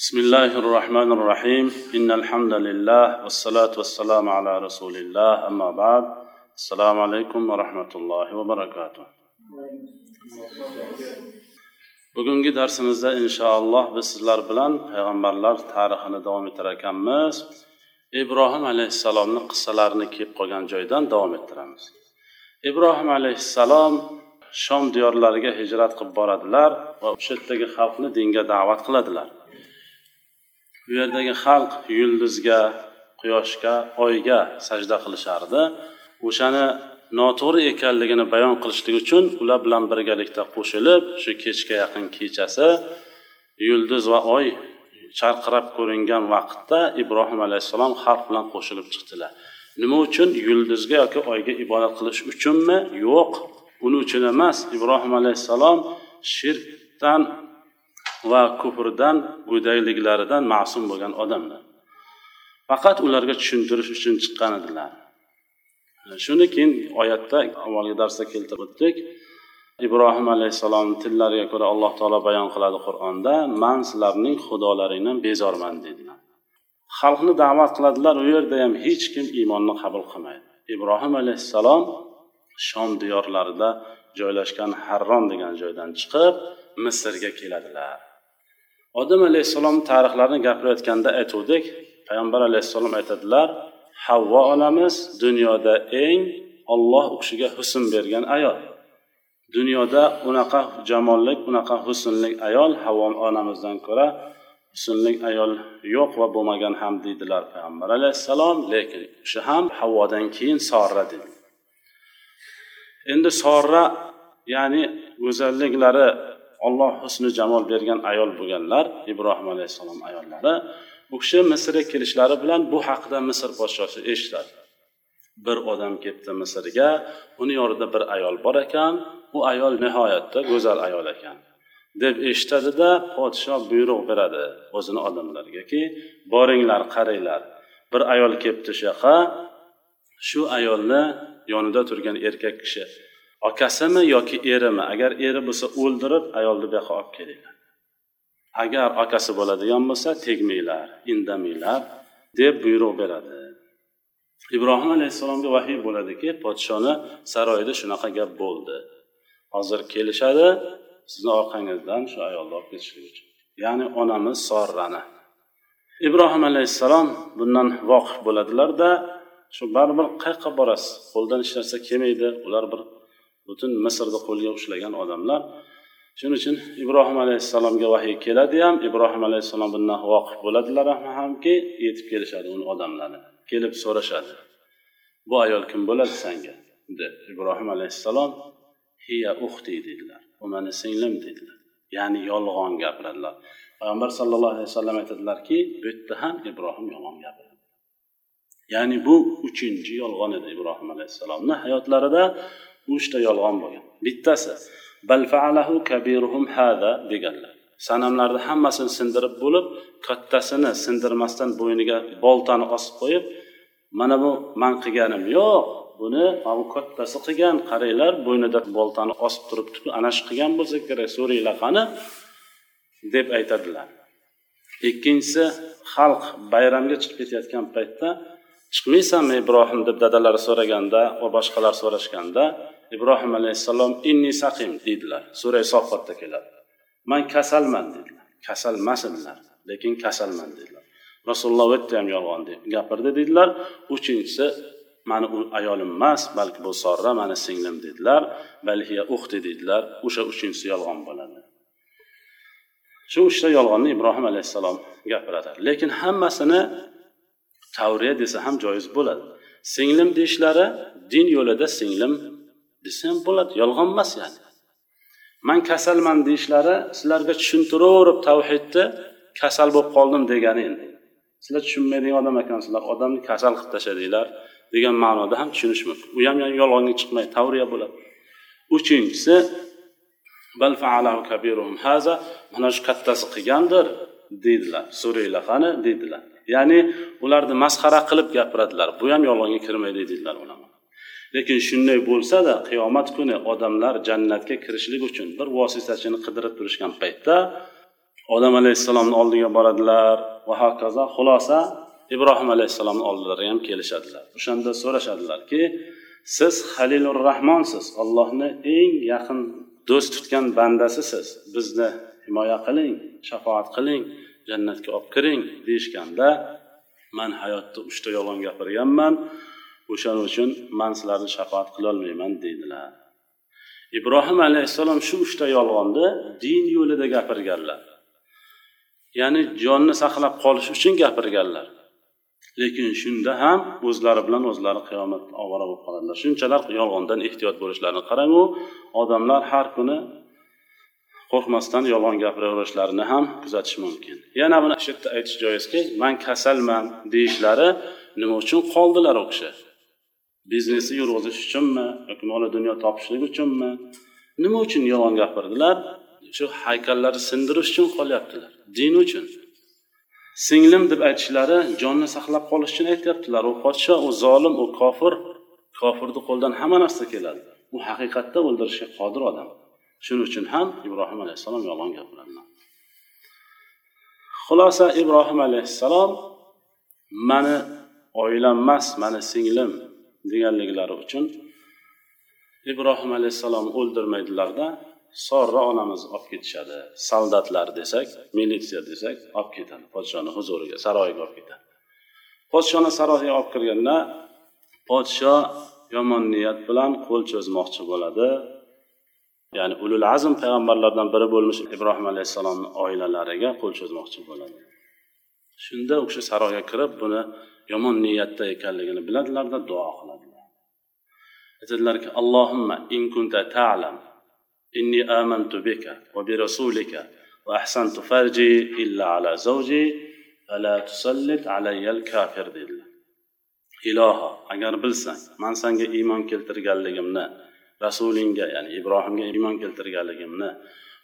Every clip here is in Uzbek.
بسم الله الرحمن الرحيم إن الحمد لله والصلاة والسلام على رسول الله أما بعد السلام عليكم ورحمة الله وبركاته bugungi darsimizda inshaalloh biz sizlar bilan payg'ambarlar tarixini davom etar ekanmiz ibrohim alayhissalomni qissalarini kelib qolgan joydan davom ettiramiz ibrohim alayhissalom shom diyorlariga hijrat qilib boradilar va o'sha yerdagi xalqni dinga da'vat qiladilar Bu yerdagi xalq yulduzga quyoshga oyga sajda qilishardi. O'shani noto'g'ri ekanligini bayon qilishlik uchun ular bilan birgalikda qo'shilib shu kechga yaqin kechasi yulduz va oy charqirab ko'ringan vaqtda ibrohim alayhissalom xalq bilan qo'shilib chiqdilar. Nima uchun? Yulduzga yoki oyga ibodat qilish uchunmi? Yo'q. Uning uchun emas. Ibrohim alayhissalom shirkdan va kufrdan go'dayliklaridan ma'sum bo'lgan odamlar. Faqat ularga tushuntirish uchun chiqqan edilar. Shuni keyin oyatda avvalgi darsda keltirib o'tdik. Ibrohim alayhissalomni tillariga ko'ra alloh taolo bayon qiladi qur'onda man sizlarning xudolaringdan bezorman dedilar. Xalqni da'vat qiladilar u yerda ham hech kim iymonni qabul qilmaydi. Ibrohim alayhissalom shom diyorlarida joylashgan harron degan joydan chiqib misrga keladilar. Odam alayhissalom tarixlarini gapirayotganda aytuvdik. Payg'ambar alayhissalom aytadilar havvo onamiz dunyoda eng olloh u kishiga husn bergan ayol. Dunyoda unaqa jamollik unaqa husnlik ayol havvo onamizdan ko'ra husnli ayol yo'q va bo'lmagan ham deydilar payg'ambar alayhissalom lekin o'sha ham havvodan keyin sorra dedi endi sorra ya'ni go'zalliklari olloh husni jamol bergan ayol bo'lganlar ibrohim alayhissalom ayollari u kishi misrga kelishlari bilan bu haqida misr podshosi eshitadi. Bir odam ketdi misrga uni yonida bir ayol bor ekan u ayol nihoyatda go'zal ayol ekan deb eshitadida podshoh buyruq beradi o'zini odamlargaki boringlar qaranglar. Bir ayol kelibdi shu yoqqa shu ayolni yonida turgan erkak kishi akasimi yoki erimi? Agar eri bo'lsa o'ldirib ayolni bu yoqqa olib kelinglar. Agar akasi bo'ladigan bo'lsa tegmanglar indamanglar deb buyruq beradi. Ibrohim alayhissalomga vahiy bo'ladiki podshoni saroyida shunaqa gap bo'ldi. Hozir kelishadi sizni orqangizdan shu ayolni olib ketishlik uchun. Ya'ni onamiz sorrani. Ibrohim alayhissalom bundan voqif bo'ladilarda shu baribir qayoqqa borasiz? Qo'ldan hech narsa kelmaydi ular bir butun misrni qo'lga ushlagan odamlar. Shuning uchun ibrohim alayhissalomga vahiy keladi ham ibrohim alayhissalom bundan voqif bo'ladilar hamki yetib kelishadi uni odamlari kelib so'rashadi. Bu ayol kim bo'ladi sanga deb ibrohim alayhissalom hiya uxti dedilar. U mani singlim dedilar. Ya'ni yolg'on gapiradilar. Payg'ambar sallallohu alayhi vasallam aytadilarki bu yerda ham ibrohim yolg'on gapiradi. Ya'ni bu uchinchi yolg'on edi ibrohim alayhissalomni hayotlarida. Uchta yolg'on bo'lgan. Bittasi bal faalahu kabiruhum hada deganlar. Sanamlarni hammasini sindirib bo'lib kattasini sindirmasdan bo'yniga boltani osib qo'yib mana bu man qilganim yo'q buni bu kattasi qilgan qaranglar bo'ynida boltani osib turibdiku ana shu qilgan bo'lsa kerak so'ranglar qani deb aytadilar. Ikkinchisi xalq bayramga chiqib ketayotgan paytda chiqmaysanmi ibrohim? deb dadalari so'raganda va boshqalar so'rashganda ibrohim alayhissalom inni saqim deydilar. Suray sofatda keladi. Man kasalman dedilar. Kasal emas edilar lekin kasalman dedilar. Rasululloh u ham yolg'on gapirdi dedilar uchinchisi mani u ayolim emas balki bu sorra mani singlim dedilar. Balhiya uxti dedilar o'sha uchinchisi yolg'on bo'ladi. Shu uchta yolg'onni ibrohim alayhissalom gapiradi. Lekin hammasini tavriya desa ham joiz bo'ladi. Singlim deyishlari din yo'lida singlim desa ham bo'ladi. Yolg'on emas yani. Man kasalman deyishlari sizlarga tushuntiraverib tavhidni kasal bo'lib qoldim degani endi. Sizlar tushunmaydigan odam ekansizlar. Odamni kasal qilib tashladinglar degan ma'noda ham tushunish mumkin. U ham yolg'onga chiqmaydi tavriya bo'ladi. Uchinchisi bal faalahu kabiruhum haza mana shu kattasi qilgandir deydilar. Suriylar qani deydilar. Ya'ni ularni masxara qilib gapiradilar. Bu ham yolg'onga kirmaydi deydilar ulamo lekin shunday bo'lsada qiyomat kuni odamlar jannatga kirishlik uchun bir vositachini qidirib turishgan paytda odam alayhissalomni oldiga boradilar va hokazo xulosa ibrohim alayhissalomni oldilariga ham kelishadilar. O'shanda so'rashadilarki siz halilur rahmonsiz allohni eng yaqin do'st tutgan bandasisiz. Bizni himoya qiling shafoat qiling jannatga olib kiring deyishganda man hayotda uchta yolg'on gapirganman. O'shaning uchun man sizlarni shafoat qilolmayman deydilar. Ibrohim alayhissalom shu uchta yolg'onni din yo'lida gapirganlar. Ya'ni jonni saqlab qolish uchun gapirganlar. Lekin shunda ham o'zlari bilan o'zlari qiyomat ovora bo'lib qoladilar. Shunchalar yolg'ondan ehtiyot bo'lishlarini qarangu odamlar har kuni qo'rqmasdan yolg'on gapiraverishlarini ham kuzatish mumkin. Yana buni shu yerda aytish joizki man kasalman deyishlari nima uchun qoldilar u kishi? Biznesni yurg'izish uchunmi yoki mol dunyo topishlik uchunmi? Nima uchun yolg'on gapirdilar? Shu haykallarni sindirish uchun qolyaptilar. Din uchun. Singlim deb aytishlari jonni saqlab qolish uchun aytyaptilar. U podsho u zolim u kofir. Kofirni qo'lidan hamma narsa keladi. U haqiqatda o'ldirishga qodir odam. Shuning uchun ham ibrohim alayhissalom yolg'on gapiradilar. Xulosa ibrohim alayhissalom mani oilam emas mani singlim. Deganliklari uchun ibrohim alayhissalomni o'ldirmaydilarda sorra onamiz olib ketishadi soldatlar desak militsiya desak olib ketadi podshoni huzuriga saroyiga olib ketadi. Podshoni saroyiga olib kirganda podsho yomon niyat bilan qo'l cho'zmoqchi bo'ladi. Ya'ni ulul azm payg'ambarlardan biri bo'lmish ibrohim alayhissalomni oilalariga qo'l cho'zmoqchi bo'ladi. Shunda u kishi saroyga kirib buni yomon niyatda ekanligini biladilarda duo qiladilar. Aytadilarki allohimma in kunta ta'lam inni amantu bika va bi rasulika va ahsantu farji illa ala zawji fala tusallit alayya al kafir dedilar. Iloho agar bilsang man senga iymon keltirganligimni rasulingga ya'ni ibrohimga iymon keltirganligimni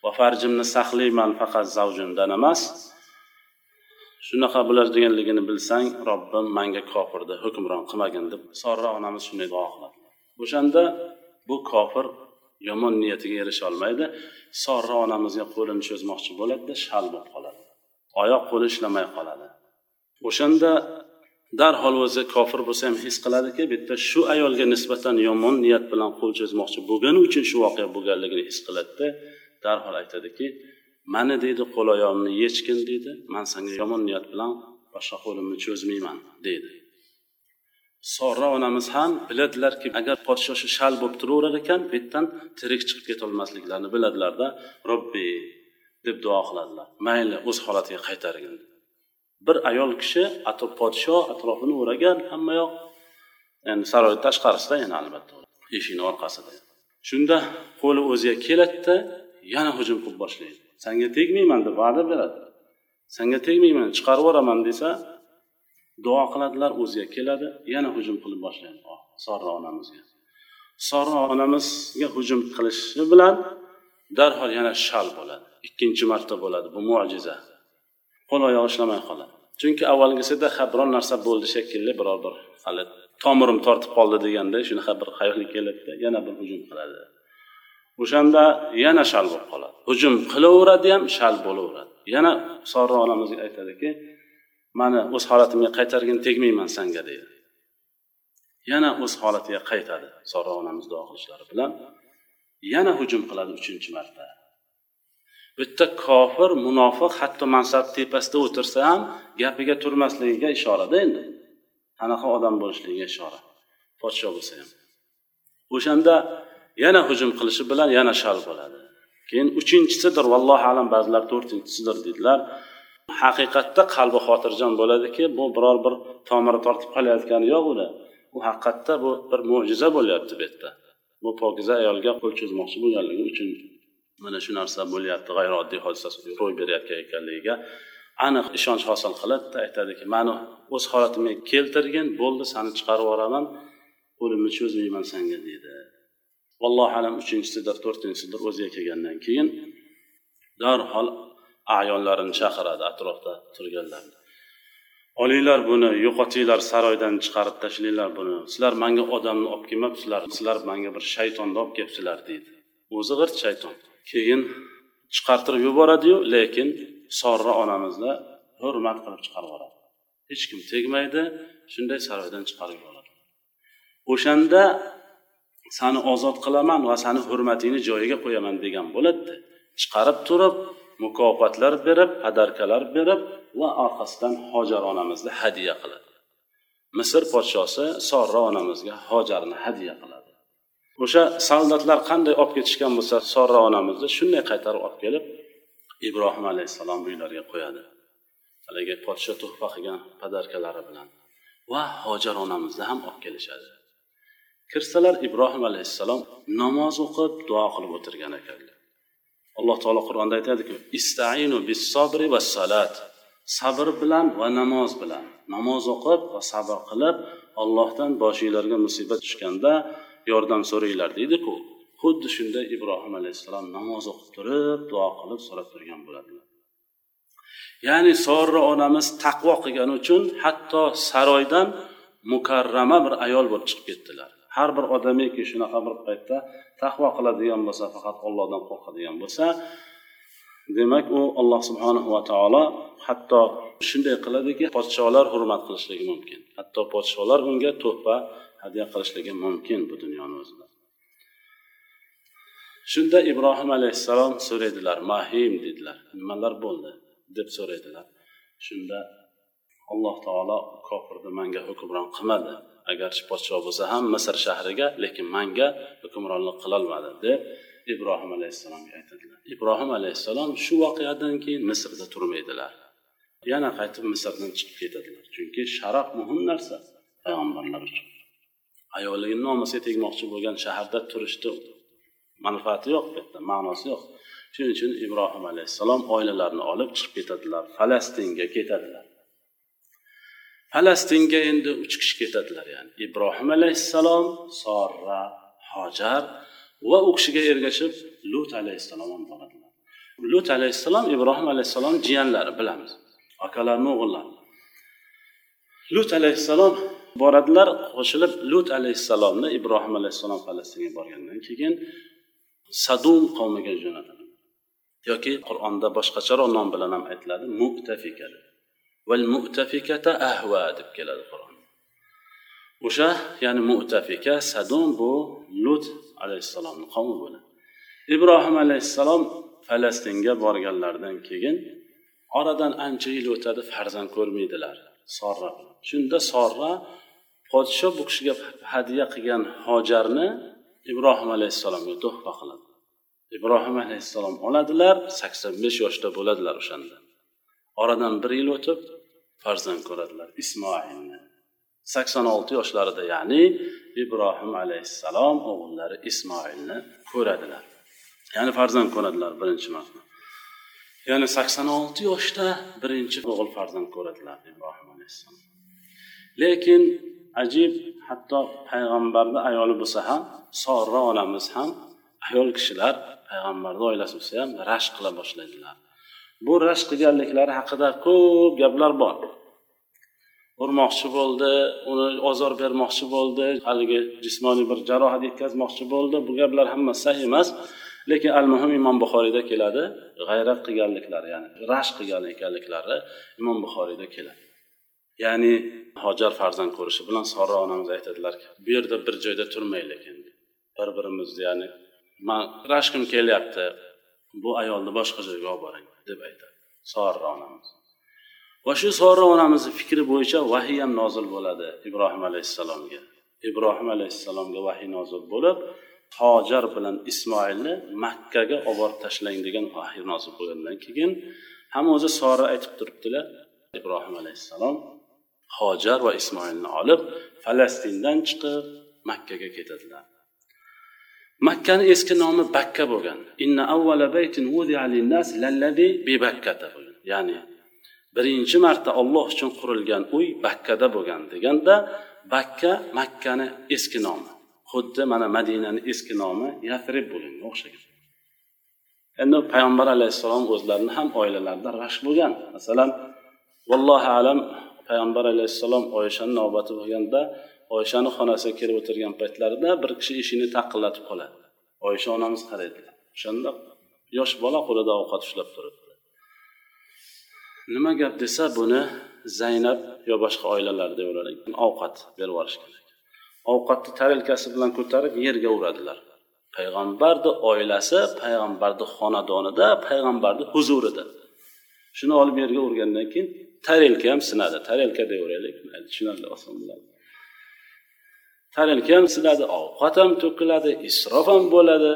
va farjimni saqlayman faqat zavjimdan emas shunaqa bo'ladiganligini bilsang robbim manga kofirni hukmron qilmagin deb sorra onamiz shunday duo qiladi. O'shanda bu kofir yomon niyatiga erisha olmaydi. Sorra onamizga qo'lini cho'zmoqchi bo'ladida shal bo'lib qoladi. Oyoq qo'li ishlamay qoladi. O'shanda darhol o'zi kofir bo'lsa ham his qiladiki bitta shu ayolga nisbatan yomon niyat bilan qo'l cho'zmoqchi bo'lgani uchun shu voqea bo'lganligini his qiladida darhol aytadiki mani deydi qo'l oyog'imni yechgin deydi man senga yomon niyat bilan boshqa qo'limni cho'zmayman deydi sorra onamiz ham biladilarki agar podsho shu shal bo'lib turaverar ekan bu yerdan tirik chiqib ketolmasliklarini biladilarda robbi deb duo qiladilar. Mayli o'z holatiga qaytargin. Bir ayol kishi atrof podsho atrofini o'ragan hamma yoq endi saroy tashqarisida yana albatta eshikni orqasida. Shunda qo'li o'ziga keladida yana hujum qilib boshlaydi. Sanga tegmayman deb va'da beradi. Sanga tegmayman chiqarib yuboraman desa duo qiladilar o'ziga keladi. Yana hujum qilib boshlaydi. Oh, Sora onamizga. Sora onamizga hujum qilishi bilan darhol yana shal bo'ladi. Ikkinchi marta bo'ladi bu mo'jiza. Qo'l oyog'i ishlamay qoladi. Chunki avvalgisida ha biron narsa bo'ldi shekilli biror bir hali tomirim tortib qoldi deganda shunaqa bir xayolga keladida yana bir hujum qiladi. O'shanda yana shal bo'lib qoladi. Hujum qilaveradi ham shal bo'laveradi. Yana sori onamizga aytadiki mani o'z holatimga qaytargin tegmayman sanga deydi. Yana o'z holatiga qaytadi sorra onamiz duo qilishlari bilan. Yana hujum qiladi uchinchi marta. Bitta kofir munofiq hatto mansab tepasida o'tirsa ham gapiga turmasligiga ishorada endi. Qanaqa odam bo'lishligiga ishora. Podsho bo'lsa ham. O'shanda yana hujum qilishi bilan yana shal bo'ladi. Keyin uchinchisidir vallohu alam ba'zilar to'rtinchisidir dedilar. Haqiqatda qalbi xotirjam bo'ladiki bu biror bir tomiri tortib qolayotgani yo'q uni. Bu haqiqatda bu bir mo'jiza bo'lyapti bu yerda. Bu pokiza ayolga qo'l cho'zmoqchi bo'lganligi uchun mana shu narsa bo'lyapti g'ayrioddiy hodisa ro'y berayotgan ekanligiga aniq ishonch hosil qiladida aytadiki mani o'z holatimga keltirgin bo'ldi sani chiqarib yuboraman qo'limni cho'zmayman senga deydi. Vallohu alam uchinchisidir to'rtinchisidir o'ziga kelgandan keyin darhol ayonlarini chaqiradi atrofda turganlarni olinglar buni yo'qotinglar saroydan chiqarib tashlanglar buni. Sizlar manga odamni olib kelmabsizlar sizlar manga bir shaytonni olib kelibsizlar deydi. O'zi g'irt shayton. Keyin chiqartirib yuboradiyu lekin sorra onamizni hurmat qilib chiqarib yuboradi. Hech kim tegmaydi shunday saroydan chiqarib yuboradi. O'shanda sani ozod qilaman va sani hurmatingni joyiga qo'yaman degan bo'ladida chiqarib turib mukofotlar berib padarkalar berib va orqasidan hojar onamizni hadya qiladi. Misr podshosi sorra onamizga hojarni hadya qiladi. O'sha soldatlar qanday olib ketishgan bo'lsa sorra onamizni shunday qaytarib olib kelib ibrohim alayhissalom uylariga qo'yadi. Haligi podsho tuhfa qilgan padarkalari bilan va hojar onamizni ham olib kelishadi. Kirsalar ibrohim alayhissalom namoz o'qib duo qilib o'tirgan ekanlar. Alloh taolo qur'onda aytadiku istainu bis sabri va salat sabr bilan va namoz bilan. Namoz o'qib va sabr qilib ollohdan boshinglarga musibat tushganda yordam so'ranglar deydiku xuddi shunday ibrohim alayhissalom namoz o'qib turib duo qilib so'rab turgan bo'ladilar. Ya'ni sorra onamiz taqvo qilgani uchun hatto saroydan mukarrama bir ayol bo'lib chiqib ketdilar. Har bir odamiki shunaqa bir paytda taqvo qiladigan bo'lsa faqat ollohdan qo'rqadigan bo'lsa demak u alloh subhanahu va taolo hatto shunday qiladiki podsholar hurmat qilishligi mumkin. Hatto podsholar unga tuhfa hadya qilishligi mumkin bu dunyoni o'zida. Shunda ibrohim alayhissalom so'raydilar mahim dedilar. Nimalar bo'ldi? deb so'raydilar. Shunda alloh taolo kofirni manga hukmron qilmadi. Agarchi podsho bo'lsa ham misr shahriga lekin manga hukmronlik qilolmadi deb ibrohim alayhissalomga aytadilar. Ibrohim alayhissalom shu voqeadan keyin misrda turmaydilar. Yana qaytib misrdan chiqib ketadilar chunki sharaf muhim narsa payg'ambarlar uchun. Ayolligini nomusiga tegmoqchi bo'lgan shaharda turishni manfaati yo'q bu yerda ma'nosi yo'q. Shuning uchun ibrohim alayhissalom oilalarini olib chiqib ketadilar falastinga ketadilar. Falastinga endi uch kishi ketadilar ya'ni ibrohim alayhissalom sorra hojar va u kishiga ergashib lut alayhissalom ham boradilar. Lut alayhissalom ibrohim alayhissalom jiyanlari bilamiz. Akalarni o'g'illari. Lut alayhissalom boradilar qo'shilib lut alayhissalomni ibrohim alayhissalom falastinga borgandan keyin sadum qavmiga jo'natadi yoki qur'onda boshqacharoq nom bilan ham aytiladi mu'tafika. Val mu'tafikata ahva deb keladi qur'on. O'sha ya'ni mu'tafika sadum bu lut alayhissalomni qavmi bo'ladi. Ibrohim alayhissalom falastinga borganlaridan keyin oradan ancha yil o'tadi farzand ko'rmaydilar sorra shunda sorra podsho bu kishiga hadya qilgan hojarni ibrohim alayhissalomga tuhfa qiladi. Ibrohim alayhissalom oladilar sakson besh yoshda bo'ladilar o'shanda. Oradan bir yil o'tib farzand ko'radilar ismoilni. Sakson olti yoshlarida ya'ni ibrohim alayhissalom o'g'illari ismoilni ko'radilar. Ya'ni farzand ko'radilar birinchi marta. Ya'ni sakson olti yoshda birinchi o'g'il farzand ko'radilar ibrohim alayhissalom. Lekin ajib hatto payg'ambarni ayoli bo'lsa ham sorra onamiz ham ayol kishilar payg'ambarni oilasi bo'lsa ham rashk qila boshlaydilar. Bu rashk qilganliklari haqida ko'p gaplar bor. Urmoqchi bo'ldi uni ozor bermoqchi bo'ldi haligi jismoniy bir jarohat yetkazmoqchi bo'ldi. Bu gaplar hammasi sahih emas lekin al muhim imom buxoriyda keladi. G'ayrat qilganliklari ya'ni rashk qilgan ekanliklari imom buxoriyda keladi. Ya'ni hojar farzand ko'rishi bilan sora onamiz aytadilarki bu yerda bir joyda turmaylik endi. Bir birimizni ya'ni man rashkim kelyapti. Bu ayolni boshqa joyga olib boring deb aytadi. Sorra onamiz va shu sora onamizni fikri bo'yicha vahiy ham nozil bo'ladi ibrohim alayhissalomga. Ibrohim alayhissalomga vahiy nozil bo'lib hojar bilan ismoilni makkaga olib borib tashlang degan vahiy nozil bo'lgandan keyin ham o'zi sora aytib turibdilar. Ibrohim alayhissalom hojar va ismoilni olib falastindan chiqib makkaga ketadilar. Makkani eski nomi bakka bo'lgan. Inna avvala baytin linnas lallazi bi bakkata bo'lgan. Ya'ni birinchi marta olloh uchun qurilgan uy bakkada bo'lgan deganda bakka makkani eski nomi. Xuddi mana madinani eski nomi yasrib bo'lganga o'xshagan. Endi payg'ambar alayhissalom o'zlarini ham oilalarida rashk bo'lgan. Masalan vallohu alam payg'ambar alayhissalom oyishani navbati bo'lganda oyshani xonasiga kirib o'tirgan paytlarida bir kishi eshikni taqillatib qoladi. Oysha onamiz qaraydi o'shanda yosh bola qo'lida ovqat ushlab turibdi. Nima gap desa buni zaynab yo boshqa oilalar deyaverar ovqat berib yuborishgan ovqatni tarelkasi bilan ko'tarib yerga uradilar. Payg'ambarni oilasi payg'ambarni xonadonida payg'ambarni huzurida. Shuni olib yerga urgandan keyin tarelka ham sinadi. Tarelka deyaveraylik tushunarli oson bo'ladi. Tarelka ham sinadi ovqat ham to'kiladi isrof ham bo'ladi.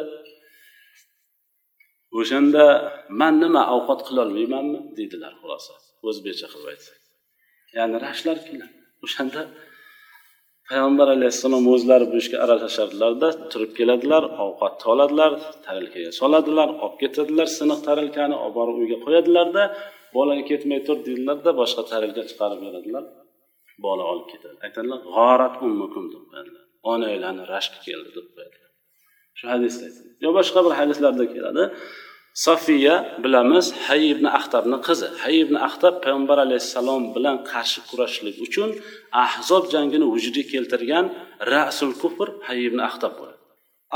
O'shanda man nima ovqat qilolmaymanmi deydilar xulosa. O'zbekcha qilib aytsak. Ya'ni rashlar keladi. O'shanda payg'ambar alayhissalom o'zlari bu ishga aralashardilarda turib keladilar ovqatni oladilar tarelkaga soladilar olib ketadilar siniq tarelkani olib borib uyga qo'yadilarda bolaga ketmay tur deydilarda boshqa tarelka chiqarib beradilar. Bola olib ketadi. Aytadilar g'orat ummukum deb qo'yadilar onanglarni rashki keldi deb qo'yadilar shu hadisda yo boshqa bir hadislarda keladi. Sofiya bilamiz hay ibn axtabni qizi. Hay ibn axtab payg'ambar alayhissalom bilan qarshi kurashishlik uchun ahzob jangini vujudga keltirgan rasul kufr hay ibn axtab bo'ladi.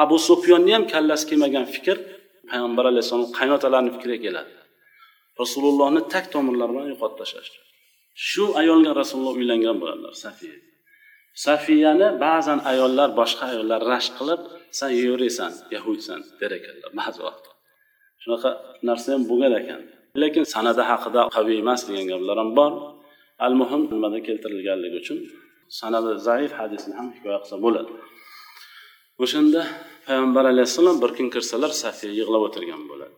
Abu sufyonni ham kallasi kelmagan fikr payg'ambar alayhissalom qaynotalarini fikriga keladi. Rasulullohni tak tomirlari bilan yo'qotib tashlashdi. Shu ayolga rasululloh uylangan bo'ladilar safiya. Safiyani ba'zan ayollar boshqa ayollar rashk qilib san yeyveraysan yahudsan der ekanlar ba'zi vaqt shunaqa narsa ham bo'lgan ekan. Lekin sanada haqida qaviy emas degan gaplar ham bor. Al muhim nimada keltirilganligi uchun sanadi zaif hadisni ham hikoya qilsa bo'ladi. O'shanda payg'ambar alayhissalom bir kun kirsalar safiya yig'lab o'tirgan bo'ladi.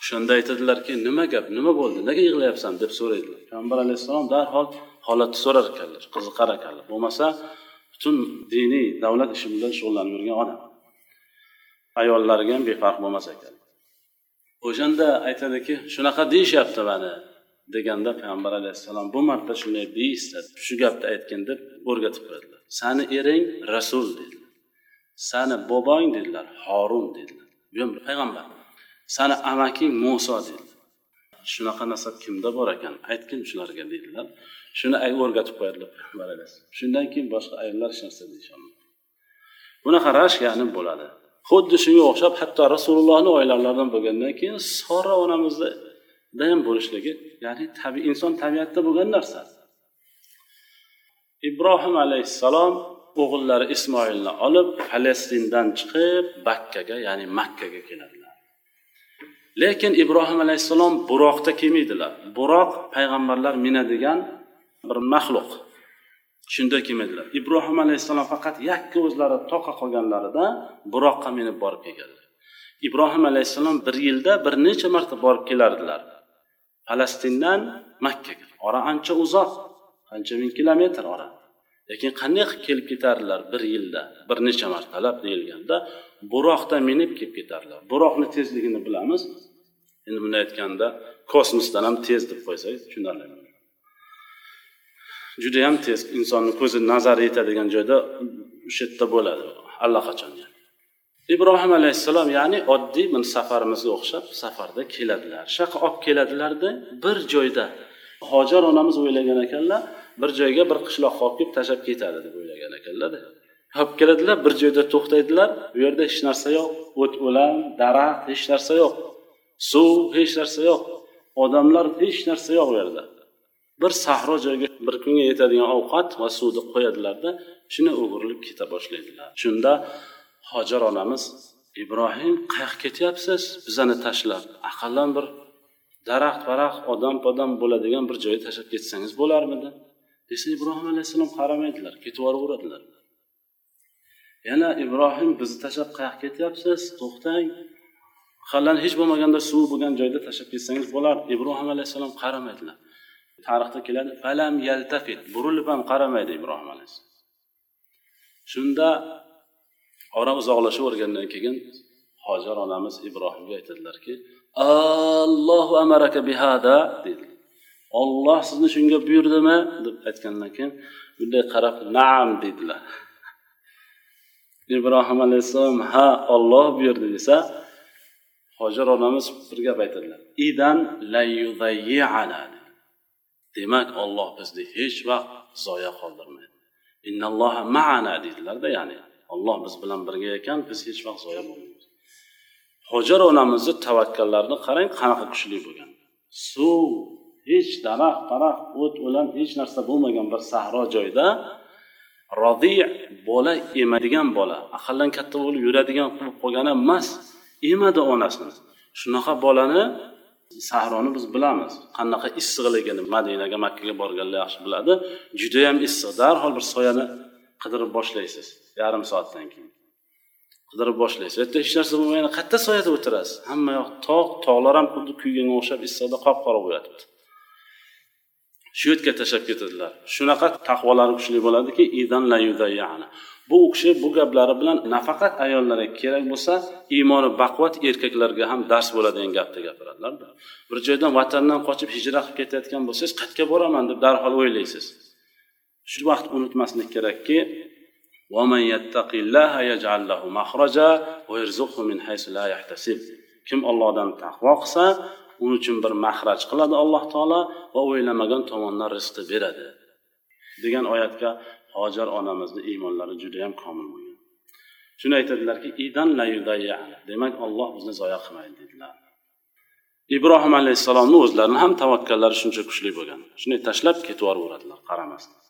O'shanda aytadilarki nima gap nima bo'ldi nega yig'layapsan deb so'raydilar. Payg'ambar alayhissalom darhol holatni so'rar ekanlar qiziqar ekanlar. Bo'lmasa butun diniy davlat ishi bilan shug'ullanib yurgan odam ayollariga ham befarq bo'lmas ekan. O'shanda aytadiki shunaqa deyishyapti mani deganda payg'ambar alayhissalom bu marta shunday deyishsa shu gapni aytgin deb o'rgatib qo'yadilar sani ering rasul dedilar. Sani bobong dedilar horun dedilar. Bu ham payg'ambar? Sani amaking muso dedi. Shunaqa nasab kimda bor ekan? Aytgin shularga deydilar shuni o'rgatib qo'yadilar payg'ambar alayhissalom shundan keyin boshqa ayollar hech narsa deyisholmaydi bunaqa rashk ya'ni bo'ladi. Xuddi shunga o'xshab hatto rasulullohni oilalaridan bo'lgandan keyin sora onamizda ham bo'lishligi ya'ni tabi inson tabiatida bo'lgan narsa. Ibrohim alayhissalom o'g'illari ismoilni olib falastindan chiqib bakkaga ya'ni makkaga keladilar. Lekin ibrohim alayhissalom buroqda kelmaydilar. Buroq payg'ambarlar minadigan bir maxluq. Shunda kelmaydilar. Ibrohim alayhissalom faqat yakka o'zlari toqa qolganlarida buroqqa minib borib kelganlar. Ibrohim alayhissalom bir yilda bir necha marta borib kelardilar. Falastindan makkaga. Ora ancha uzoq. Qancha ming kilometr ora. Lekin qanday qilib kelib ketardilar bir yilda bir necha martalab deyilganda buroqda minib kelib ketardilar buroqni tezligini bilamiz. Endi bunday aytganda kosmosdan ham tez deb qo'ysak tushunarli judayam tez. Insonni ko'zi nazari yetadigan joyda o'sha yerda bo'ladi. Allaqachon ibrohim alayhissalom ya'ni oddiy bir safarimizga o'xshab safarda keladilar. Shunaqa olib keladilarda bir joyda hojar onamiz o'ylagan ekanlar bir joyga bir qishloqqa olib kelib tashlab ketadi deb o'ylagan ekanlarda. Olib keladilar bir joyda to'xtaydilar. Bu yerda hech narsa yo'q. O't o'lan daraxt hech narsa yo'q. Suv hech narsa yo'q. Odamlar hech narsa yo'q u yerda. Bir sahro joyga bir kunga yetadigan ovqat va suvni qo'yadilarda shuni o'girilib keta boshlaydilar. Shunda hojar onamiz ibrohim qayoqqa ketyapsiz? Bizani tashlab aqallan bir daraxt baraxt odam podam bo'ladigan bir joyga tashlab ketsangiz bo'larmidi? Desa ibrohim alayhissalom qaramaydilar ketib yuboraveradilar yana ibrohim bizni tashlab qayoqqa ketyapsiz? To'xtang. Aqallan hech bo'lmaganda suv bo'lgan joyda tashlab ketsangiz bo'lar. Ibrohim alayhissalom qaramaydilar. Tarixda keladi falam yaltafit. Burilib ham qaramaydi ibrohim alayhissalom. Shunda ora uzoqlashavergandan keyin hojar onamiz ibrohimga aytadilarki allohu amaraka bihada deydilar olloh sizni shunga buyurdimi? deb aytgandan keyin bunday qarab naam dedilar. Ibrohim alayhissalom ha olloh buyurdi desa hojar onamiz bir gap aytadilar. Idan demak olloh bizni hech vaqt zoya qoldirmaydi. Innalloha maana deydilarda ya'ni olloh biz bilan birga ekan biz hech vaqt zoya bo'lmaymiz. Hojar onamizni tavakkallarini qarang qanaqa kuchli bo'lgan. Suv hech daraxt daraxt o't o'lan hech narsa bo'lmagan bir sahro joyda rodiy bola emadigan bola aqldan katta bo'lib yuradigan qilib qolgan emas emadi onasini. Shunaqa bolani sahroni biz bilamiz. Qanaqa issiqligini madinaga makkaga borganlar yaxshi biladi. Judayam issiq. Darhol bir soyani qidirib boshlaysiz yarim soatdan keyin. Qidirib boshlaysiz. U yerda hech narsa bo'lmagan qayerda soyada o'tirasiz. Hamma yoq tog' tog'lar ham xuddi kuyganga o'xshab issiqda qop qora bo'lyotibdi shu yerga tashlab ketadilar. Shunaqa taqvolari kuchli bo'ladiki idan la bu u kishi bu gaplari bilan nafaqat ayollarga kerak bo'lsa iymoni baquvvat erkaklarga ham dars bo'ladigan gapni gapiradilar bir joydan vatandan qochib hijrat qilib ketayotgan bo'lsangiz qayerga boraman deb darhol o'ylaysiz. Shu vaqt unutmaslik kerakki kim ollohdan taqvo qilsa uning uchun bir mahraj qiladi alloh taolo va o'ylamagan tomondan rizqni beradi degan oyatga hojar onamizni iymonlari judayam komil bo'lgan. Shuni aytadilarki idan demak olloh bizni zoya qilmaydi dedilar. Ibrohim alayhissalomni o'zlarini ham tavakkallari shuncha kuchli bo'lgan. Shunday tashlab ketib yuboradilar qaramasdan.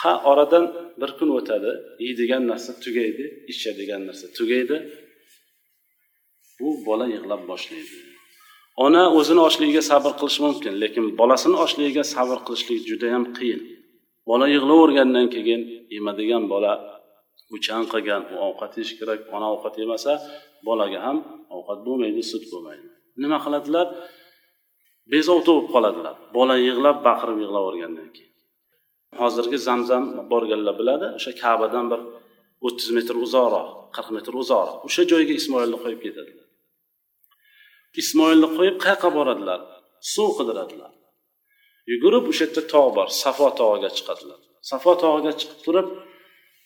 Ha oradan bir kun o'tadi yeydigan narsa tugaydi ichadigan narsa tugaydi. Bu bola yig'lab boshlaydi. Ona o'zini ochligiga sabr qilishi mumkin lekin bolasini ochligiga sabr qilishlik judayam qiyin. Bola yig'lavergandan keyin yemadigan bola u chanqagan u ovqat yeyish kerak ona ovqat yemasa bolaga ham ovqat bo'lmaydi sut bo'lmaydi. Nima qiladilar? Bezovta bo'lib qoladilar. Bola yig'lab baqirib yig'lavergandan keyin. Hozirgi zamzam borganlar biladi o'sha kabadan bir o'ttiz metr uzoqroq qirq metr uzoqroq. O'sha joyga ismoilni qo'yib ketadilar. Ismoilni qo'yib qayoqqa boradilar suv qidiradilar. Yugurib o'sha yerda tog' bor safo tog'iga chiqadilar. Safo tog'iga chiqib turib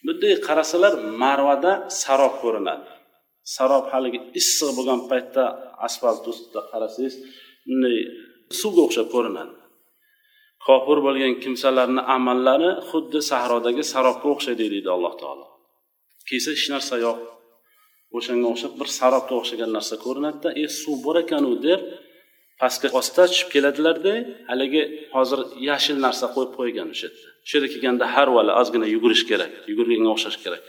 bunday qarasalar marvada sarob ko'rinadi. Sarob haligi issiq bo'lgan paytda asfalt ustida qarasangiz bunday suvga o'xshab ko'rinadi. Kofir bo'lgan kimsalarni amallari xuddi sahrodagi sarobga o'xshaydi deydi alloh taolo. Kelsa hech narsa yo'q. O'shanga o'xshab bir sarobga o'xshagan narsa ko'rinadida e suv bor ekanu deb pastga ostida tushib keladilarda haligi hozir yashil narsa qo'yib qo'ygan o'sha yerda. Shu yerga kelganda har vali ozgina yugurish kerak yugurganga o'xshash kerak.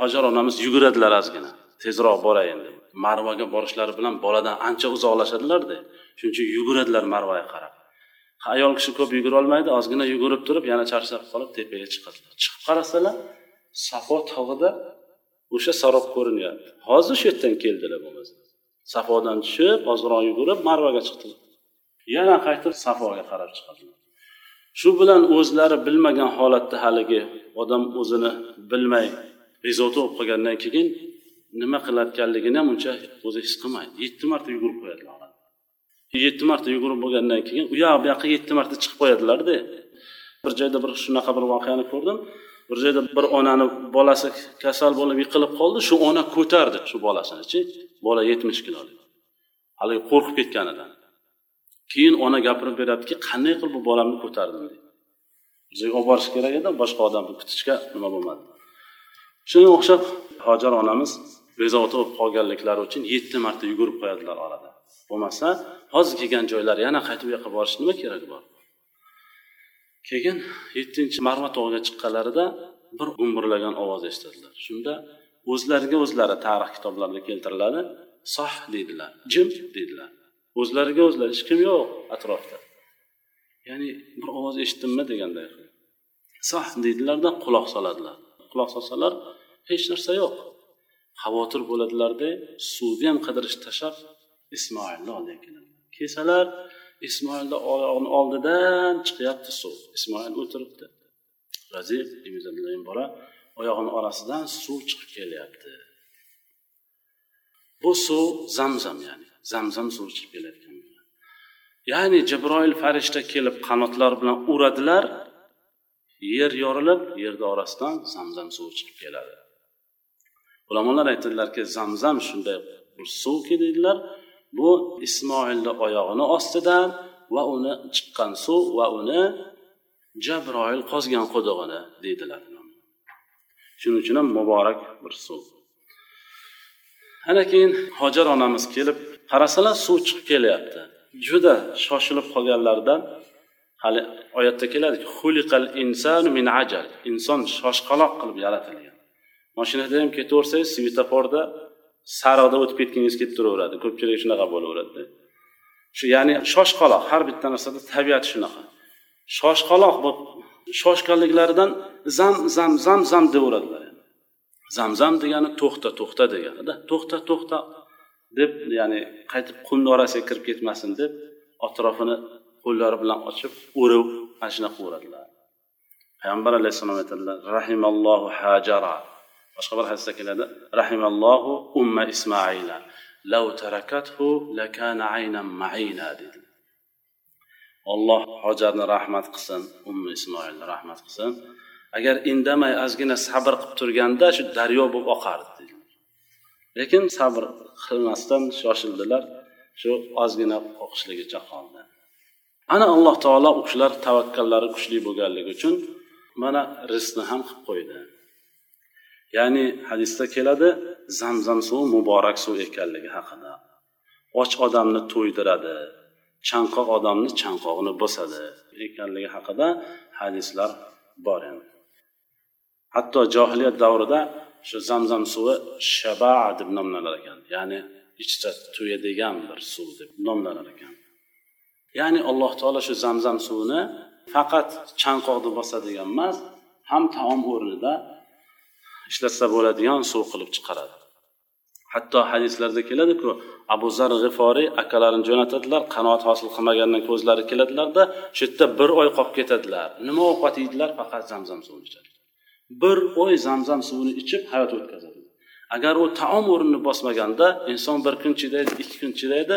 Hojar onamiz yuguradilar ozgina. Tezroq borayin deb marvaga borishlari bilan boladan ancha uzoqlashadilarda shuning uchun yuguradilar marvaga qarab. Ayol kishi ko'p yugurolmaydi ozgina yugurib turib yana charchab qolib tepaga chiqadilar. Chiqib qarasalar safo tog'ida o'sha sarob ko'rinyapti. Hozir shu yerdan keldilar bo'lmasa. Safodan tushib ozroq yugurib marvaga chiqdilar. Yana qaytib safoga qarab chiqadilar. Shu bilan o'zlari bilmagan holatda haligi odam o'zini bilmay bezovta bo'lib qolgandan keyin nima qilayotganligini ham uncha o'zi his qilmaydi. Yetti marta yugurib qo'yadilar yetti marta yugurib bo'lgandan keyin u yoq bu yoqqa yetti marta chiqib qo'yadilarda. Bir joyda bir shunaqa bir voqeani ko'rdim. Bir joyda bir onani bolasi kasal bo'lib yiqilib qoldi. Shu ona ko'tardi shu bolasinichi bola yetmish kilolik haligi qo'rqib ketganidan. Keyin ona gapirib beryaptiki qanday qilib bu bolamni ko'tardim deydi bizga olib borish kerak edi boshqa odamni kutishga nima bo'lmadi. Shunga o'xshab hojar onamiz bezovta bo'lib qolganliklari uchun yetti marta yugurib qo'yadilar orada. Bo'lmasa hozir kelgan joylar yana qaytib u yoqqa borish nima keragi bor? Keyin yettinchi marva tog'iga chiqqanlarida bir gumburlagan ovoz eshitadilar shunda o'zlariga o'zlari tarix kitoblarida keltiriladi. Soh deydilar jim deydilar. O'zlariga o'zlari hech kim yo'q atrofda. Ya'ni bir ovoz eshitdimmi deganday soh deydilarda quloq soladilar. Quloq solsalar hech narsa yo'q. Xavotir bo'ladilarda suvni ham qidirishni tashlab ismoilni oldiga keladi. Kelsalar ismoilni oldidan chiqyapti suv. Ismoil o'tiribdi. Razil bola oyog'ini orasidan suv chiqib kelyapti. Bu suv zamzam ya'ni zamzam suvi chiqib kelayotgan ya'ni jibroil farishta kelib qanotlari bilan uradilar yer yorilib yerni orasidan zamzam suvi chiqib keladi. Ulamolar aytadilarki zamzam shunday bir suvki deydilar bu ismoilni oyog'ini ostidan va uni chiqqan suv va uni jabroil qozgan qudug'ini deydilar. Shuning uchun ham muborak bir suv. Ana keyin hojar onamiz kelib qarasalar suv chiqib kelyapti. Juda shoshilib qolganlaridan hali oyatda keladiki xuliqal insanu min ajal. Inson shoshqaloq qilib yaratilgan. Mashinada ham ketaversangiz svetoforda sariqda o'tib ketgingiz kelib turaveradi ko'pchilik shunaqa bo'laveradida. Shu ya'ni shoshqaloq har bitta narsada tabiati shunaqa. Shoshqaloq bo'lib shoshganliklaridan zam zam zam zam deyaveradilar zam degani to'xta to'xta deganida to'xta to'xta deb ya'ni qaytib qumni orasiga kirib ketmasin deb atrofini qo'llari bilan ochib o'rib mana shunaqa qilaveradilar payg'ambar alayhissalom aytadilar rahimallohu hajara. Boshqa bir hadisda keladi. Rahimallohu umma ismoila lav tarakathu lakana aynan maina dedi. Olloh hojarni rahmat qilsin ummi ismoilni rahmat qilsin. Agar indamay ozgina sabr qilib turganda shu daryo bo'lib oqardi dedi. Lekin sabr qilmasdan shoshildilar shu ozgina o'qishligicha qoldi ana alloh taolo u kishilar tavakkallari kuchli bo'lganligi uchun mana rizqni ham qilib qo'ydi. Ya'ni hadisda keladi zamzam suvi muborak suv ekanligi haqida. Och odamni to'ydiradi chanqoq odamni chanqog'ini bosadi ekanligi haqida hadislar bor endi. Hatto johiliyat davrida shu zamzam suvi shaba deb nomlanar ekan. Ya'ni ichsa to'yadigan bir suv deb nomlanar ekan. Ya'ni alloh taolo shu zamzam suvini faqat chanqoqni bosadigan emas ham taom o'rnida ishlatsa bo'ladigan suv qilib chiqaradi. Hatto hadislarda keladiku abu zar g'iforiy akalarini jo'natadilar qanoat hosil qilmagandan ko'zlari keladilarda shu yerda bir oy qolib ketadilar. Nima ovqat yeydilar? Faqat zamzam suvini ichadi bir oy zamzam suvini ichib hayot o'tkazadi. Agar u taom o'rnini bosmaganda inson bir kun chidaydi ikki kun chidaydi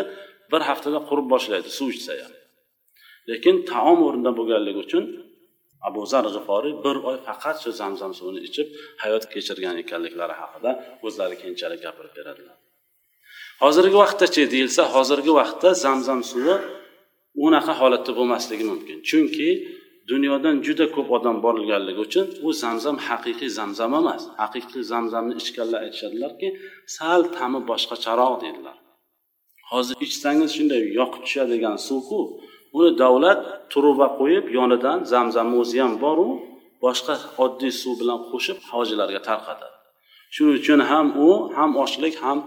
bir haftada qurib boshlaydi suv ichsa ham. Lekin taom o'rnida bo'lganligi uchun abu zar g'iforiy bir oy faqat shu zamzam suvini ichib hayot kechirgan ekanliklari haqida o'zlari keyinchalik gapirib beradilar. Hozirgi vaqtdachi deyilsa hozirgi vaqtda zamzam suvi unaqa holatda bo'lmasligi mumkin. Chunki dunyodan juda ko'p odam borilganligi uchun u zamzam haqiqiy zamzam emas. Haqiqiy zamzamni ichganlar aytishadilarki sal ta'mi boshqacharoq deydilar. Hozir ichsangiz shunday yoqib tushadigan suvku uni davlat truba qo'yib yonidan zamzamni o'zi ham boru boshqa oddiy suv bilan qo'shib hojilarga tarqatadi shuning uchun ham u ham ochlik ham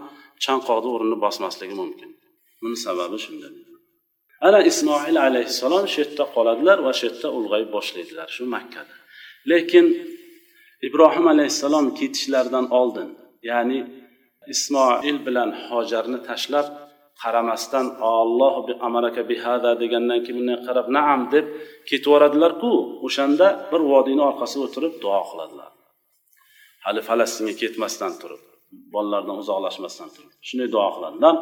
chanqoqni o'rnini bosmasligi mumkin. Buni sababi shunda ana ismoil alayhissalom shu yerda qoladilar va shu yerda ulg'ayib boshlaydilar shu makkada. Lekin ibrohim alayhissalom ketishlaridan oldin ya'ni ismoil bilan hojarni tashlab qaramasdan olloh amaraka bihada degandan keyin bunday qarab naam deb ketaveradilarku o'shanda bir vodiyni orqasiga o'tirib duo qiladilar. Hali falastinga ketmasdan turib bolalardan uzoqlashmasdan turib shunday duo qiladilar.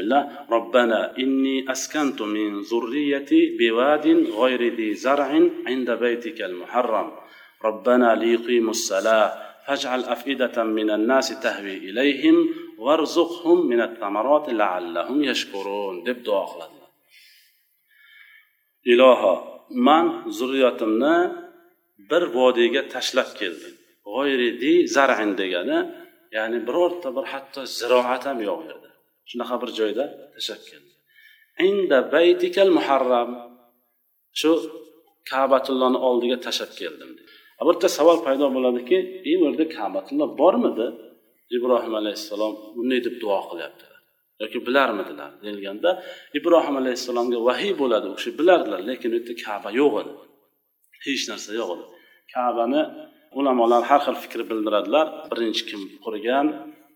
Billah. Robbana inni askantu min zurriyati biwadin g'oyri di zar'in inda baytikal muharram. Robbana liqimus salah faj'al afidatan minan nasi tahvi ilayhim varzuqhum minat tamaroti laallahum yashkurun deb duo qiladilar. Iloho man zurriyotimni bir vodiyga tashlab keldim. G'oyridi zarin degani ya'ni birorta bir hatto ziroat ham yo'q yerda shunaqa bir joyda tashlab keldi inda baytikal muharram shu kabatullohni oldiga tashlab keldim bir savol paydo bo'ladiki bu yerda kabatulloh bormidi? Ibrohim alayhissalom bunday deb duo qilyaptilar yoki bilarmidilar deyilganda ibrohim alayhissalomga vahiy bo'ladi u kishi bilardilar lekin u yerda kaba yo'q edi. Hech narsa yo'q edi. Kabani ulamolar har xil fikr bildiradilar. Birinchi kim qurgan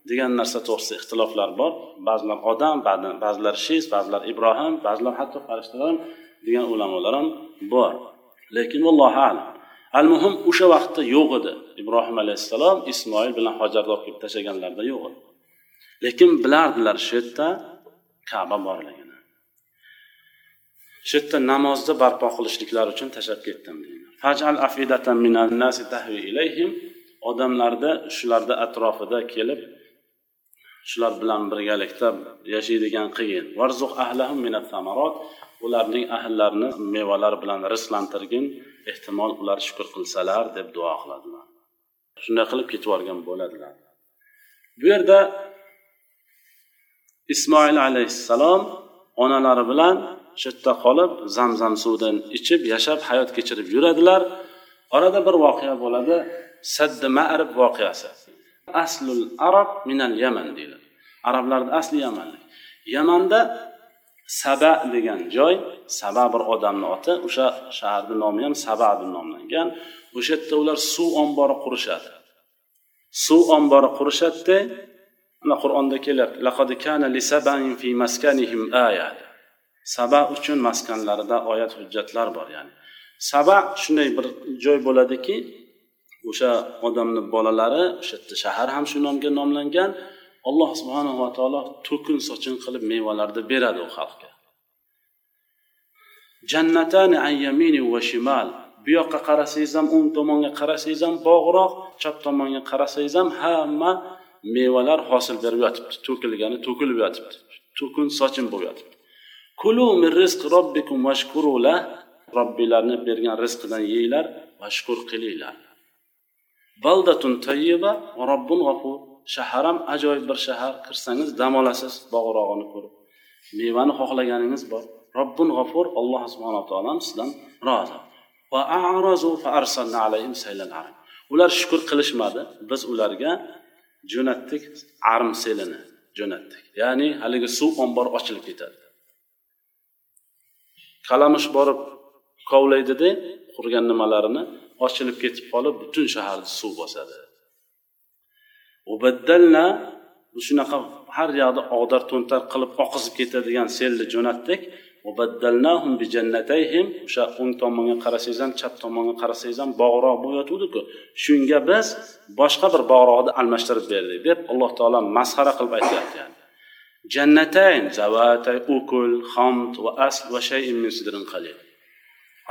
degan narsa to'g'risida ixtiloflar bor. Ba'zilar odam ba'zilar shis ba'zilar ibrohim ba'zilar hatto farishtalar degan ulamolar ham bor. Lekin allohu alam al muhim o'sha vaqtda yo'q edi. Ibrohim alayhissalom ismoil bilan hojarni olib kelib tashlaganlarida yo'q edi. Lekin bilardilar shu yerda kaba borligini shu yerda namozni barpo qilishliklari uchun tashlab ketdim odamlarni shularni atrofida kelib shular bilan birgalikda yashaydigan qilgin ularning ahllarini mevalar bilan rizqlantirgin ehtimol ular shukur qilsalar deb duo qiladilar. Shunday qilib ketib yuborgan bo'ladilar. Bu yerda ismoil alayhissalom onalari bilan shu yerda qolib zamzam suvidan ichib yashab hayot kechirib yuradilar. Orada bir voqea bo'ladi. Saddi ma'rib voqeasi. Aslul arab minal yaman deyiladi. Arablarni asli yamanlik. Yamanda saba degan joy saba bir odamni oti o'sha shaharni nomi ham saba deb nomlangan. O'sha yerda ular suv ombori qurishadi. Suv ombori qurishadida mana qur'onda kelyapti saba uchun maskanlarida oyat hujjatlar bor ya'ni. Saba shunday bir joy bo'ladiki o'sha odamni bolalari o'sha yerda shahar ham shu nomga nomlangan. Alloh subhanava taolo to'kin sochin qilib mevalarni beradi u xalqqa jannatani an yamini va shimal. Bu yoqqa qarasangiz ham o'ng tomonga qarasangiz ham bog'roq chap tomonga qarasangiz ham hamma mevalar hosil berib yotibdi to'kilgani to'kilib yotibdi to'kin sochin bo'lib yotibdi. Kulu min rizq robbikum vashkurula robbilarni bergan rizqidan yeyglar va shukur qilinglar. Baldatun tayyiba va robbun g'afur. Shahar ham ajoyib bir shahar kirsangiz dam olasiz bog'rog'ini ko'rib. Mevani xohlaganingiz bor. Robbun g'afur alloh subhanaa taoloni sizdan rozi. Ular shukur qilishmadi. Biz ularga jo'natdik arm selini jo'natdik. Ya'ni haligi suv ombori ochilib ketadi. Kalamush borib kovlaydida qurgan nimalarini ochilib ketib qolib butun shaharni suv bosadi. Shunaqa har yoqda og'dar to'ntar qilib oqizib ketadigan selni jo'natdik. O'sha o'ng tomonga qarasangiz ham chap tomonga qarasangiz ham bog'roq bo'layotgandiku shunga biz boshqa bir bog'roqni almashtirib berdik deb alloh taolo masxara qilib aytyapti yani. Jannatayn zavatay ukul hamd va asl va shayin min sidrin qalil.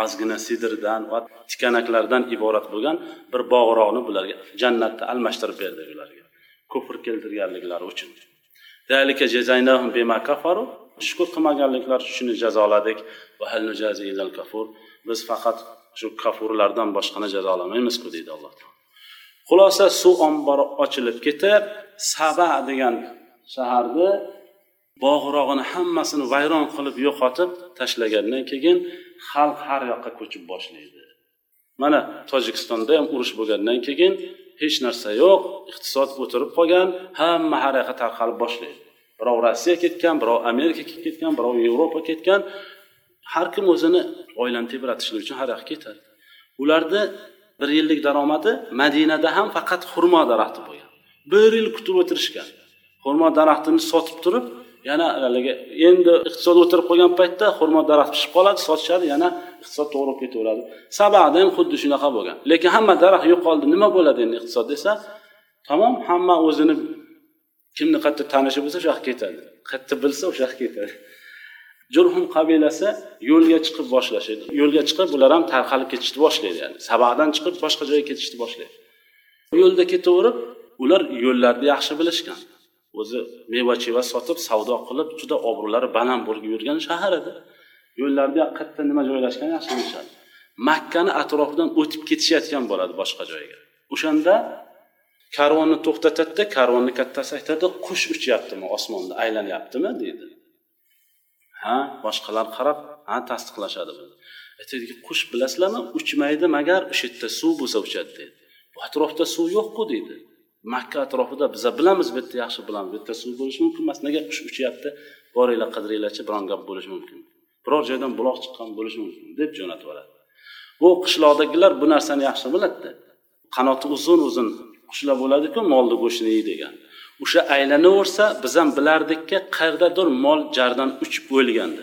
Ozgina sidrdan va tikanaklardan iborat bo'lgan bir bog'roqni bularga jannatda almashtirib berdik ularga. Kufr keltirganliklari uchun. Shukur qilmaganliklari shuni jazoladik. Biz faqat shu kafurlardan boshqani jazolamaymizku deydi alloh taolo. Xulosa suv ombori ochilib ketib saba degan shaharni bog'rog'ini hammasini vayron qilib yo'qotib tashlagandan keyin xalq har yoqqa ko'chib boshlaydi. Mana tojikistonda ham urush bo'lgandan keyin hech narsa yo'q iqtisod o'tirib qolgan hamma har yoqqa tarqalib boshlaydi. Birov rossiya ketgan birov amerika ketgan birov yevropa ketgan har kim o'zini oilani tebratishlik uchun har yoqqa ketadi. Ularni bir yillik daromadi madinada ham faqat xurmo daraxti bo'lgan. Bir yil kutib o'tirishgan. Xurmo daraxtini sotib turib yana haligi endi iqtisod o'tirib qolgan paytda xurmo daraxt pishib qoladi sotishadi yana iqtisod to'g'ri ketaveradi. Sabada ham xuddi shunaqa bo'lgan. Lekin hamma daraxt yo'qoldi nima bo'ladi endi iqtisod desa tamom hamma o'zini kimni qayerda tanishi bo'lsa o'sha yoqqa ketadi. Qayerda bilsa o'sha yoqqa ketadi. Jurhum qabilasi yo'lga chiqib boshlashadi yo'lga chiqib bular ham tarqalib ketishni boshlaydi yani. Sabadan chiqib boshqa joyga ketishni boshlaydi. Yo'lda ketaverib ular yo'llarni yaxshi bilishgan. O'zi meva cheva sotib savdo qilib juda obro'lari baland bo'lib yurgan shahar edi. Yo'llarda qayerda nima joylashgan yaxshi bilishadi. Makkani atrofidan o'tib ketishayotgan bo'ladi boshqa joyga. O'shanda karvonni to'xtatadida karvonni kattasi aytadi qush uchyaptimi osmonda? Aylanyaptimi deydi ha boshqalar qarab ha tasdiqlashadi buni. E, Aytadiki qush bilasizlarmi? Uchmaydi magar o'sha yerda suv bo'lsa uchadi deydi bu atrofda suv yo'qku deydi makka atrofida biza bilamiz bu yerda yaxshi bilamiz. Bu yerda suv bo'lishi mumkin emas. Nega qush uchyapti? Boringlar qidiringlarchi biron gap bo'lishi mumkin. Biror joydan buloq chiqqan bo'lishi mumkin deb jo'natib yuboradi. Bu qishloqdagilar bu narsani yaxshi biladida qanoti uzun uzun qushlar bo'ladiku molni go'shtini yeydigan o'sha aylanaversa biz ham bilardikki qayerdadir mol jardan uchib o'lgandi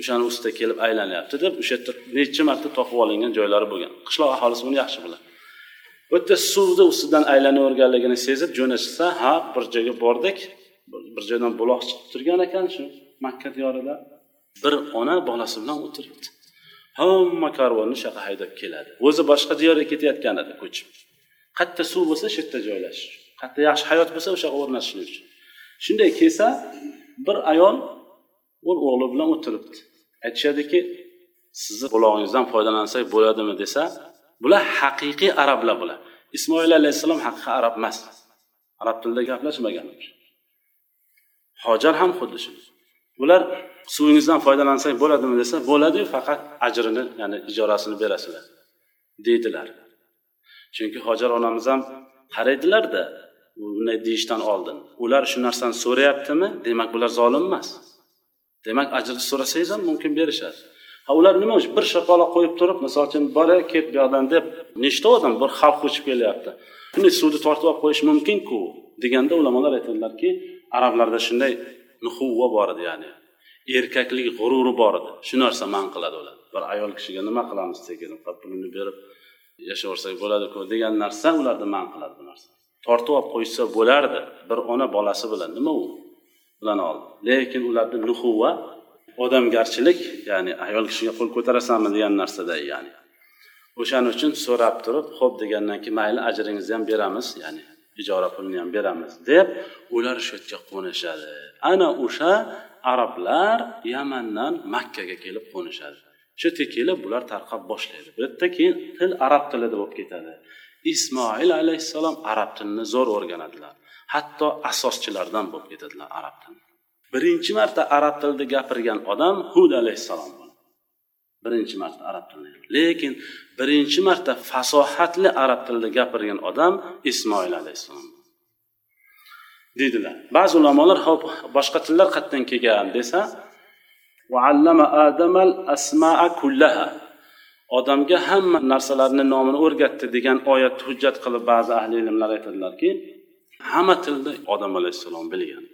o'shani ustida kelib aylanyapti deb o'sha yerda necha marta topib olingan joylari bo'lgan. Qishloq aholisi buni yaxshi biladi. Bu suvni ustidan aylanaverganligini sezib jo'nashsa ha bir joyga bordik bir joydan buloq chiqib turgan ekan shu makka diyorida. Bir ona bolasi bilan o'tiribdi. Hamma karvonni shu yoqqa haydab keladi. O'zi boshqa diyorga ketayotgan edi ko'chib. Qayerda suv bo'lsa shu yerda joylashish qayerda yaxshi hayot bo'lsa o'sha yoqqa o'rnashishlik uchun. Shunday kelsa bir ayol bir o'g'li bilan o'tiribdi. Aytishadiki sizni bulog'ingizdan foydalansak bo'ladimi? desa bular haqiqiy arablar bular. Ismoil alayhissalom haqiqiy arab emas. Arab tilida gaplashmagan. Hojar ham xuddi shu. Bular suvingizdan foydalansak bo'ladimi desa bo'ladiyu faqat ajrini ya'ni ijorasini berasizlar deydilar. Chunki hojar onamiz ham qaraydilarda bunday deyishdan oldin. Ular shu narsani so'rayaptimi? Demak bular zolim emas. Demak ajrni so'rasangiz ham mumkin berishadi. Ular nima uchun bir shapaloq qo'yib turib misol uchun bora ket bu yoqdan deb nechta odam bir xalq ko'chib kelyapti. Shunday suvni tortib olib qo'yish mumkinku? Deganda ulamolar aytadilarki arablarda shunday nuhuvva bor edi ya'ni erkaklik g'ururi bor edi. Shu narsa man qiladi ular. Bir ayol kishiga nima qilamiz sekin pulini berib yashayversak bo'ladiku degan narsa ularni man qiladi bu narsa. Tortib olib qo'yishsa bo'lardi bir ona bolasi bilan nima u? Bilan oldi. Lekin ularni nuhuva odamgarchilik ya'ni ayol kishiga qo'l ko'tarasanmi degan narsada ya'ni. O'shaning uchun so'rab turib ho'p degandan keyin mayli ajringizni ham beramiz ya'ni ijora pulini ham beramiz deb ular shu yerga qo'nishadi. Ana o'sha arablar yamandan makkaga kelib qo'nishadi. Shu yerga kelib bular tarqab boshlaydi. Bu yerda keyin til arab tilida bo'lib ketadi. Ismoil alayhissalom arab tilini zo'r o'rganadilar. Hatto asoschilardan bo'lib ketadilar arab tilini. Birinchi marta arab tilida gapirgan odam hud alayhissalom birinchi marta arab tilida lekin birinchi marta fasohatli arab tilida gapirgan odam ismoil alayhissalom deydilar ba'zi ulamolar hop boshqa tillar qayerdan kelgan? desa odamga hamma narsalarni nomini o'rgatdi degan oyatni hujjat qilib ba'zi ahli ilmlar aytadilarki hamma tilni odam alayhissalom bilgan.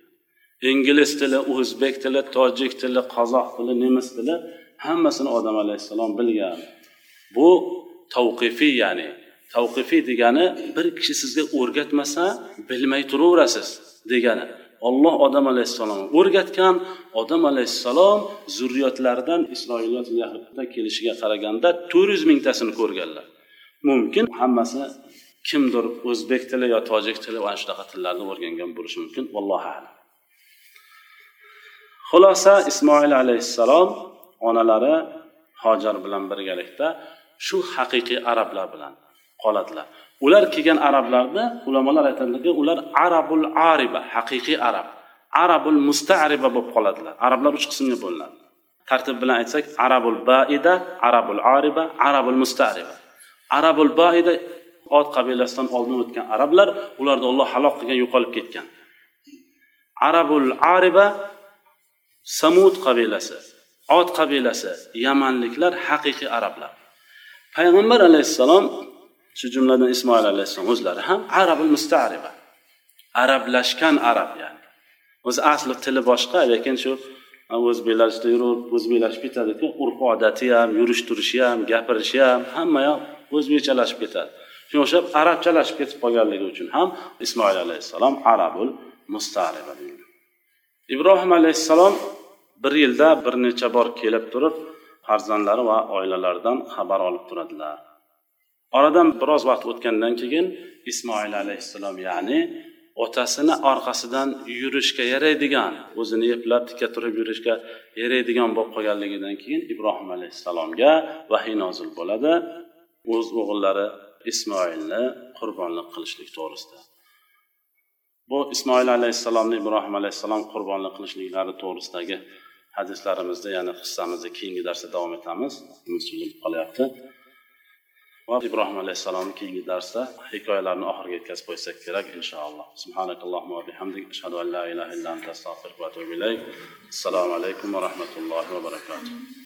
Ingliz tili o'zbek tili tojik tili qozoq tili nemis tili hammasini odam alayhissalom bilgan. Bu tavqifiy ya'ni tavqifiy degani bir kishi sizga o'rgatmasa bilmay turaverasiz degani. Olloh odam alayhissalomni o'rgatgan odam alayhissalom zurriyotlaridan isroiliyot kelishiga qaraganda to'rt yuz mingtasini ko'rganlar. Mumkin hammasi kimdir o'zbek tili yo tojik tili mana shunaqa tillarni o'rgangan bo'lishi mumkin. Vallohu alam. Xulosa ismoil alayhissalom onalari hojar bilan birgalikda shu haqiqiy arablar bilan qoladilar. Ular kelgan arablarni ulamolar aytadilarki ular arabul ariba haqiqiy arab arabul mustariba bo'lib qoladilar. Arablar uch qismga bo'linadi. Tartib bilan aytsak arabul baida arabul ariba arabul mustariba. Arabul baida ot qabilasidan oldin o'tgan arablar ularni olloh halok qilgan yo'qolib ketgan. Arabul ariba samud qabilasi ot qabilasi yamanliklar haqiqiy arablar. Payg'ambar alayhissalom shu jumladan ismoil alayhissalom o'zlari ham arabul mustariba arablashgan arab ya'ni. O'zi asli tili boshqa lekin shu o'zbeklar ichida yurib o'zbeklashib ketadiku urf odati ham yurish turishi ham gapirishi ham hamma yoq o'zbekchalashib ketadi. Shunga o'xshab arabchalashib ketib qolganligi uchun ham ismoil alayhissalom arabul mustariba deyilgan ibrohim alayhissalom bir yilda bir necha bor kelib turib farzandlari va oilalaridan xabar olib turadilar. Oradan biroz vaqt o'tgandan keyin ismoil alayhissalom ya'ni otasini orqasidan yurishga yaraydigan o'zini eplab tikka turib yurishga yaraydigan bo'lib qolganligidan keyin ibrohim alayhissalomga vahiy nozil bo'ladi. O'z o'g'illari ismoilni qurbonlik qilishlik to'g'risida. Bu ismoil alayhissalomni ibrohim alayhissalom qurbonlik qilishliklari to'g'risidagi hadislarimizda ya'ni qissamizni keyingi darsda davom etamiz. Qolyapti. Va ibrohim alayhissalomni keyingi darsda hikoyalarni oxiriga yetkazib qo'ysak kerak inshaalloh. Subhanakallohumma va bihamdik. Ashhadu an la ilaha illa anta astag'firuka va atubu ilayk. Assalomu alaykum va rahmatullohi va barakatuh.